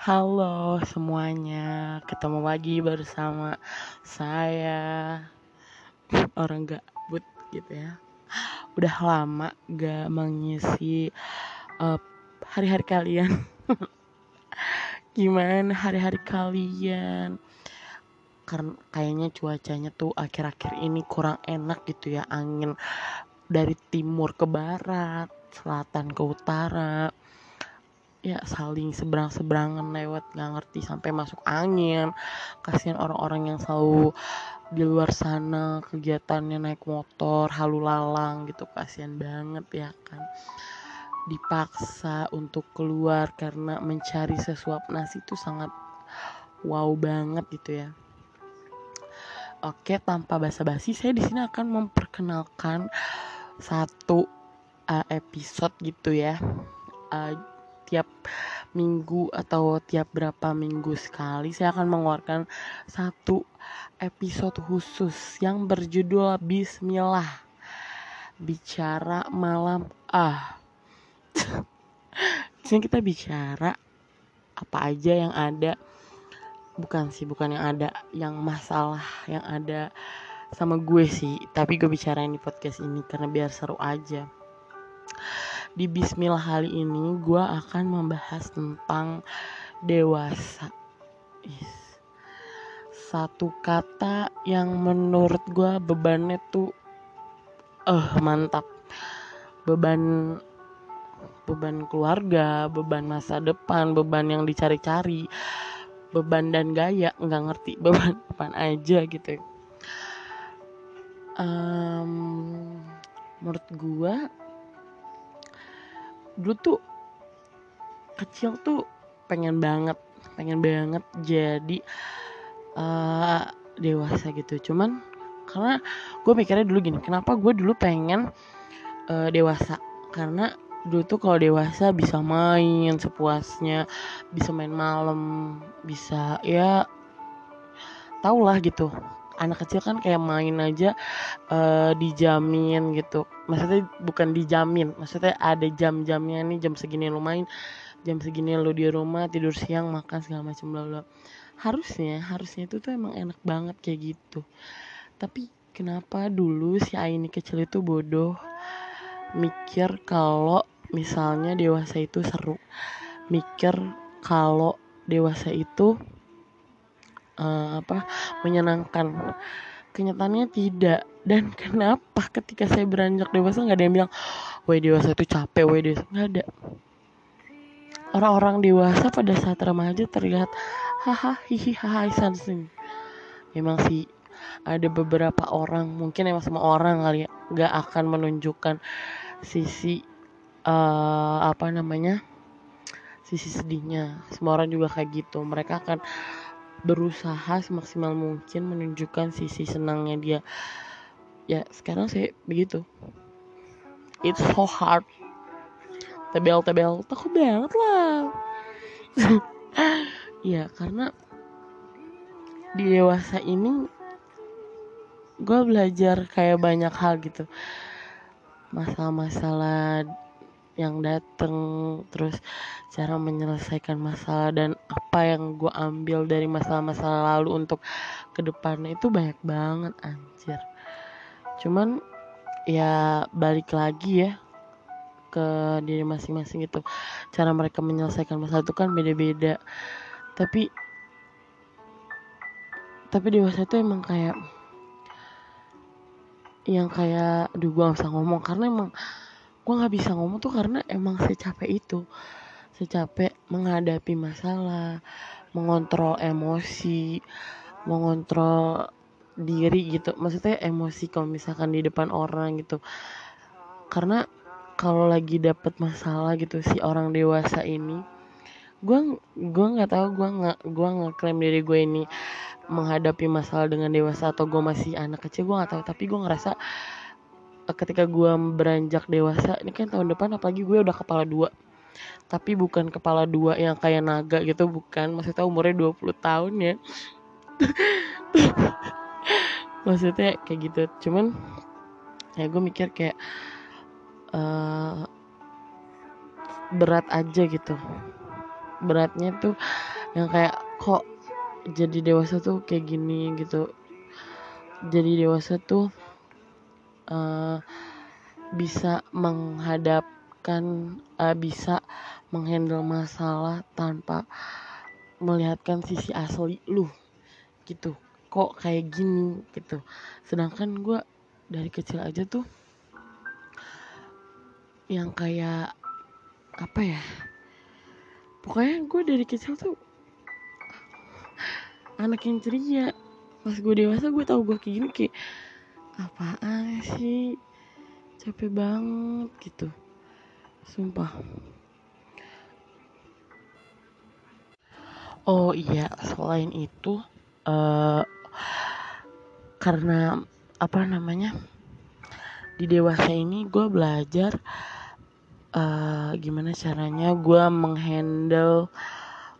Halo semuanya, ketemu lagi bersama saya orang gabut gitu ya. Udah lama gak mengisi uh, hari-hari kalian. Gimana hari-hari kalian? Karena kayaknya cuacanya tuh akhir-akhir ini kurang enak gitu ya, angin dari timur ke barat, selatan ke utara ya saling seberang-seberangan lewat nggak ngerti sampai masuk angin. Kasihan orang-orang yang selalu di luar sana kegiatannya naik motor halu lalang gitu. Kasihan banget ya kan. Dipaksa untuk keluar karena mencari sesuap nasi itu sangat wow banget gitu ya. Oke, tanpa basa-basi, saya di sini akan memperkenalkan satu uh, episode gitu ya. Uh, tiap minggu atau tiap berapa minggu sekali saya akan mengeluarkan satu episode khusus yang berjudul Bismillah bicara malam ah sini kita bicara apa aja yang ada. Bukan sih bukan yang ada yang masalah yang ada sama gue sih. Tapi gue bicarain di podcast ini karena biar seru aja di Bismillah kali ini gue akan membahas tentang dewasa. Satu kata yang menurut gue bebannya tuh eh uh, mantap. Beban beban keluarga, beban masa depan, beban yang dicari-cari, beban dan gaya nggak ngerti beban depan aja gitu. Um, menurut gue dulu tuh kecil tuh pengen banget pengen banget jadi uh, dewasa gitu. Cuman karena gue mikirnya dulu gini kenapa gue dulu pengen uh, dewasa? Karena dulu tuh kalau dewasa bisa main sepuasnya bisa main malam bisa ya tau lah gitu anak kecil kan kayak main aja uh, dijamin gitu. Maksudnya bukan dijamin maksudnya ada jam-jamnya nih jam segini lu main jam segini lu di rumah tidur siang makan segala macam bla bla. Harusnya harusnya itu tuh emang enak banget kayak gitu. Tapi kenapa dulu si Aini kecil itu bodoh? Mikir kalau misalnya dewasa itu seru. Mikir kalau dewasa itu uh, apa menyenangkan. Kenyataannya tidak. Dan kenapa ketika saya beranjak dewasa nggak ada yang bilang woi dewasa itu capek woi dewasa. Nggak ada. Orang-orang dewasa pada saat remaja terlihat haha hihi haha something emang sih ada beberapa orang mungkin emang semua orang kali ya nggak akan menunjukkan sisi uh, apa namanya sisi sedihnya. Semua orang juga kayak gitu. Mereka akan berusaha semaksimal mungkin menunjukkan sisi senangnya dia. Ya sekarang saya begitu. It's so hard. Tebel tebel takut banget lah. Ya karena di dewasa ini gue belajar kayak banyak hal gitu. Masalah-masalah yang dateng terus cara menyelesaikan masalah dan apa yang gue ambil dari masalah-masalah lalu untuk ke depannya itu banyak banget anjir. Cuman ya balik lagi ya ke diri masing-masing itu cara mereka menyelesaikan masalah itu kan beda-beda. Tapi tapi dewasa itu emang kayak yang kayak aduh gue gak bisa ngomong. Karena emang gue nggak bisa ngomong tuh karena emang secapek itu. Secapek menghadapi masalah mengontrol emosi mengontrol diri gitu. Maksudnya emosi kalau misalkan di depan orang gitu. Karena kalau lagi dapet masalah gitu si orang dewasa ini gue gue nggak tahu gue nggak gue klaim diri gue ini menghadapi masalah dengan dewasa atau gue masih anak kecil gue nggak tahu. Tapi gue ngerasa ketika gue beranjak dewasa ini kan tahun depan apalagi gue udah kepala dua. Tapi bukan kepala dua yang kayak naga gitu bukan. Maksudnya umurnya 20 tahun ya. Maksudnya kayak gitu. Cuman ya gue mikir kayak uh, berat aja gitu. Beratnya tuh yang kayak kok jadi dewasa tuh kayak gini gitu. Jadi dewasa tuh uh, bisa menghadapkan uh, bisa menghandle masalah tanpa melihatkan sisi asli lu gitu. Kok kayak gini gitu. Sedangkan gue dari kecil aja tuh yang kayak apa ya pokoknya gue dari kecil tuh anak yang ceria. Pas gue dewasa gue tau gue kayak gini kayak apaan sih? Capek banget gitu. Sumpah. Oh iya selain itu uh, karena apa namanya di dewasa ini gue belajar uh, gimana caranya gue menghandle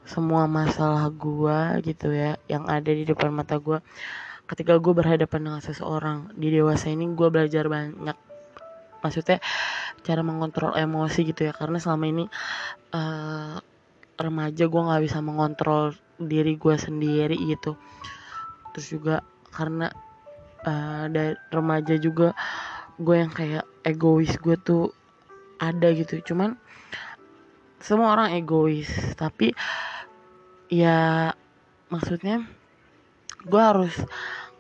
semua masalah gue gitu ya yang ada di depan mata gue ketika gue berhadapan dengan seseorang di dewasa ini gue belajar banyak. Maksudnya cara mengontrol emosi gitu ya. Karena selama ini uh, remaja gue nggak bisa mengontrol diri gue sendiri gitu. Terus juga karena uh, dari remaja juga gue yang kayak egois gue tuh ada gitu. Cuman semua orang egois. Tapi ya maksudnya gue harus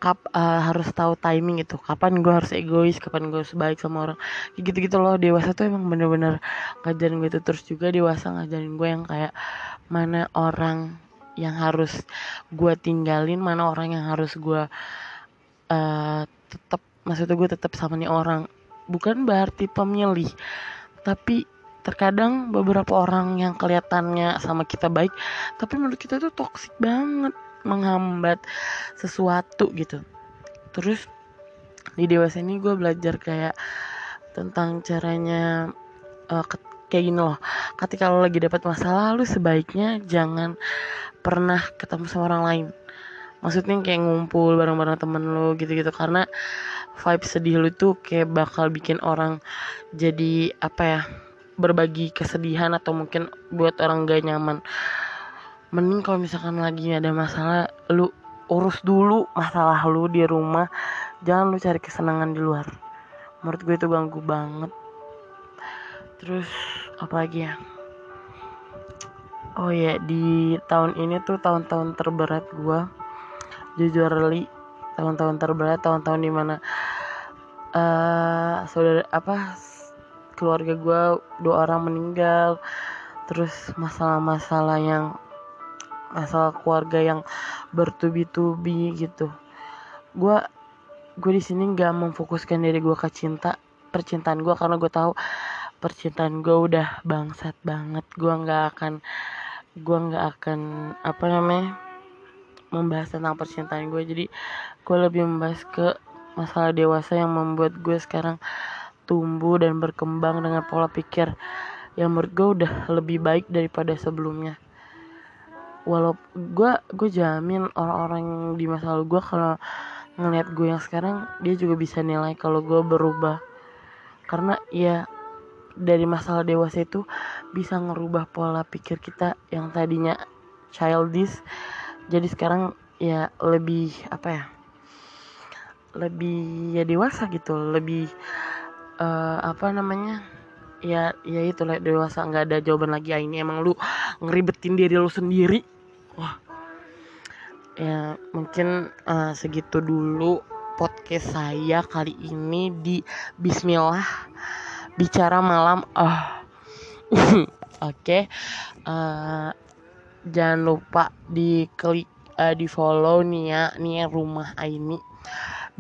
kap uh, harus tahu timing itu kapan gue harus egois kapan gue harus baik sama orang. Gitu gitu loh. Dewasa tuh emang bener-bener ngajarin gue itu. Terus juga dewasa ngajarin gue yang kayak mana orang yang harus gue tinggalin mana orang yang harus gue uh, tetap maksudnya gue tetap sama nih orang. Bukan berarti pemilih tapi terkadang beberapa orang yang kelihatannya sama kita baik tapi menurut kita tuh toksik banget menghambat sesuatu gitu. Terus di dewasa ini gue belajar kayak tentang caranya uh, kayak gini loh. Ketika lo lagi dapat masalah lu sebaiknya jangan pernah ketemu sama orang lain. Maksudnya kayak ngumpul bareng-bareng temen lo gitu-gitu. Karena vibe sedih lu tuh kayak bakal bikin orang jadi apa ya berbagi kesedihan atau mungkin buat orang gak nyaman mending kalau misalkan lagi ada masalah lu urus dulu masalah lu di rumah. Jangan lu cari kesenangan di luar. Menurut gue itu ganggu banget. Terus apa lagi ya? Oh ya di tahun ini tuh tahun-tahun terberat gue jujur li tahun-tahun terberat tahun-tahun di mana uh, saudara apa keluarga gue dua orang meninggal. Terus masalah-masalah yang masalah keluarga yang bertubi-tubi gitu. Gue gue di sini nggak memfokuskan diri gue ke cinta percintaan gue karena gue tahu percintaan gue udah bangsat banget. Gue nggak akan gue nggak akan apa namanya membahas tentang percintaan gue jadi gue lebih membahas ke masalah dewasa yang membuat gue sekarang tumbuh dan berkembang dengan pola pikir yang menurut gue udah lebih baik daripada sebelumnya walau gue gue jamin orang-orang di masa lalu gue kalau ngeliat gue yang sekarang dia juga bisa nilai kalau gue berubah. Karena ya dari masalah dewasa itu bisa ngerubah pola pikir kita yang tadinya childish jadi sekarang ya lebih apa ya lebih ya dewasa gitu lebih uh, apa namanya ya ya itu lah dewasa nggak ada jawaban lagi. Ini emang lu ngeribetin diri lu sendiri. Wah. Ya mungkin uh, segitu dulu podcast saya kali ini di Bismillah bicara malam. Ah. Uh. oke. Okay. uh, jangan lupa di klik uh, di follow nih ya nih rumah ini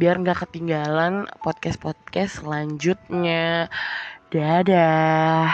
biar nggak ketinggalan podcast podcast selanjutnya dadah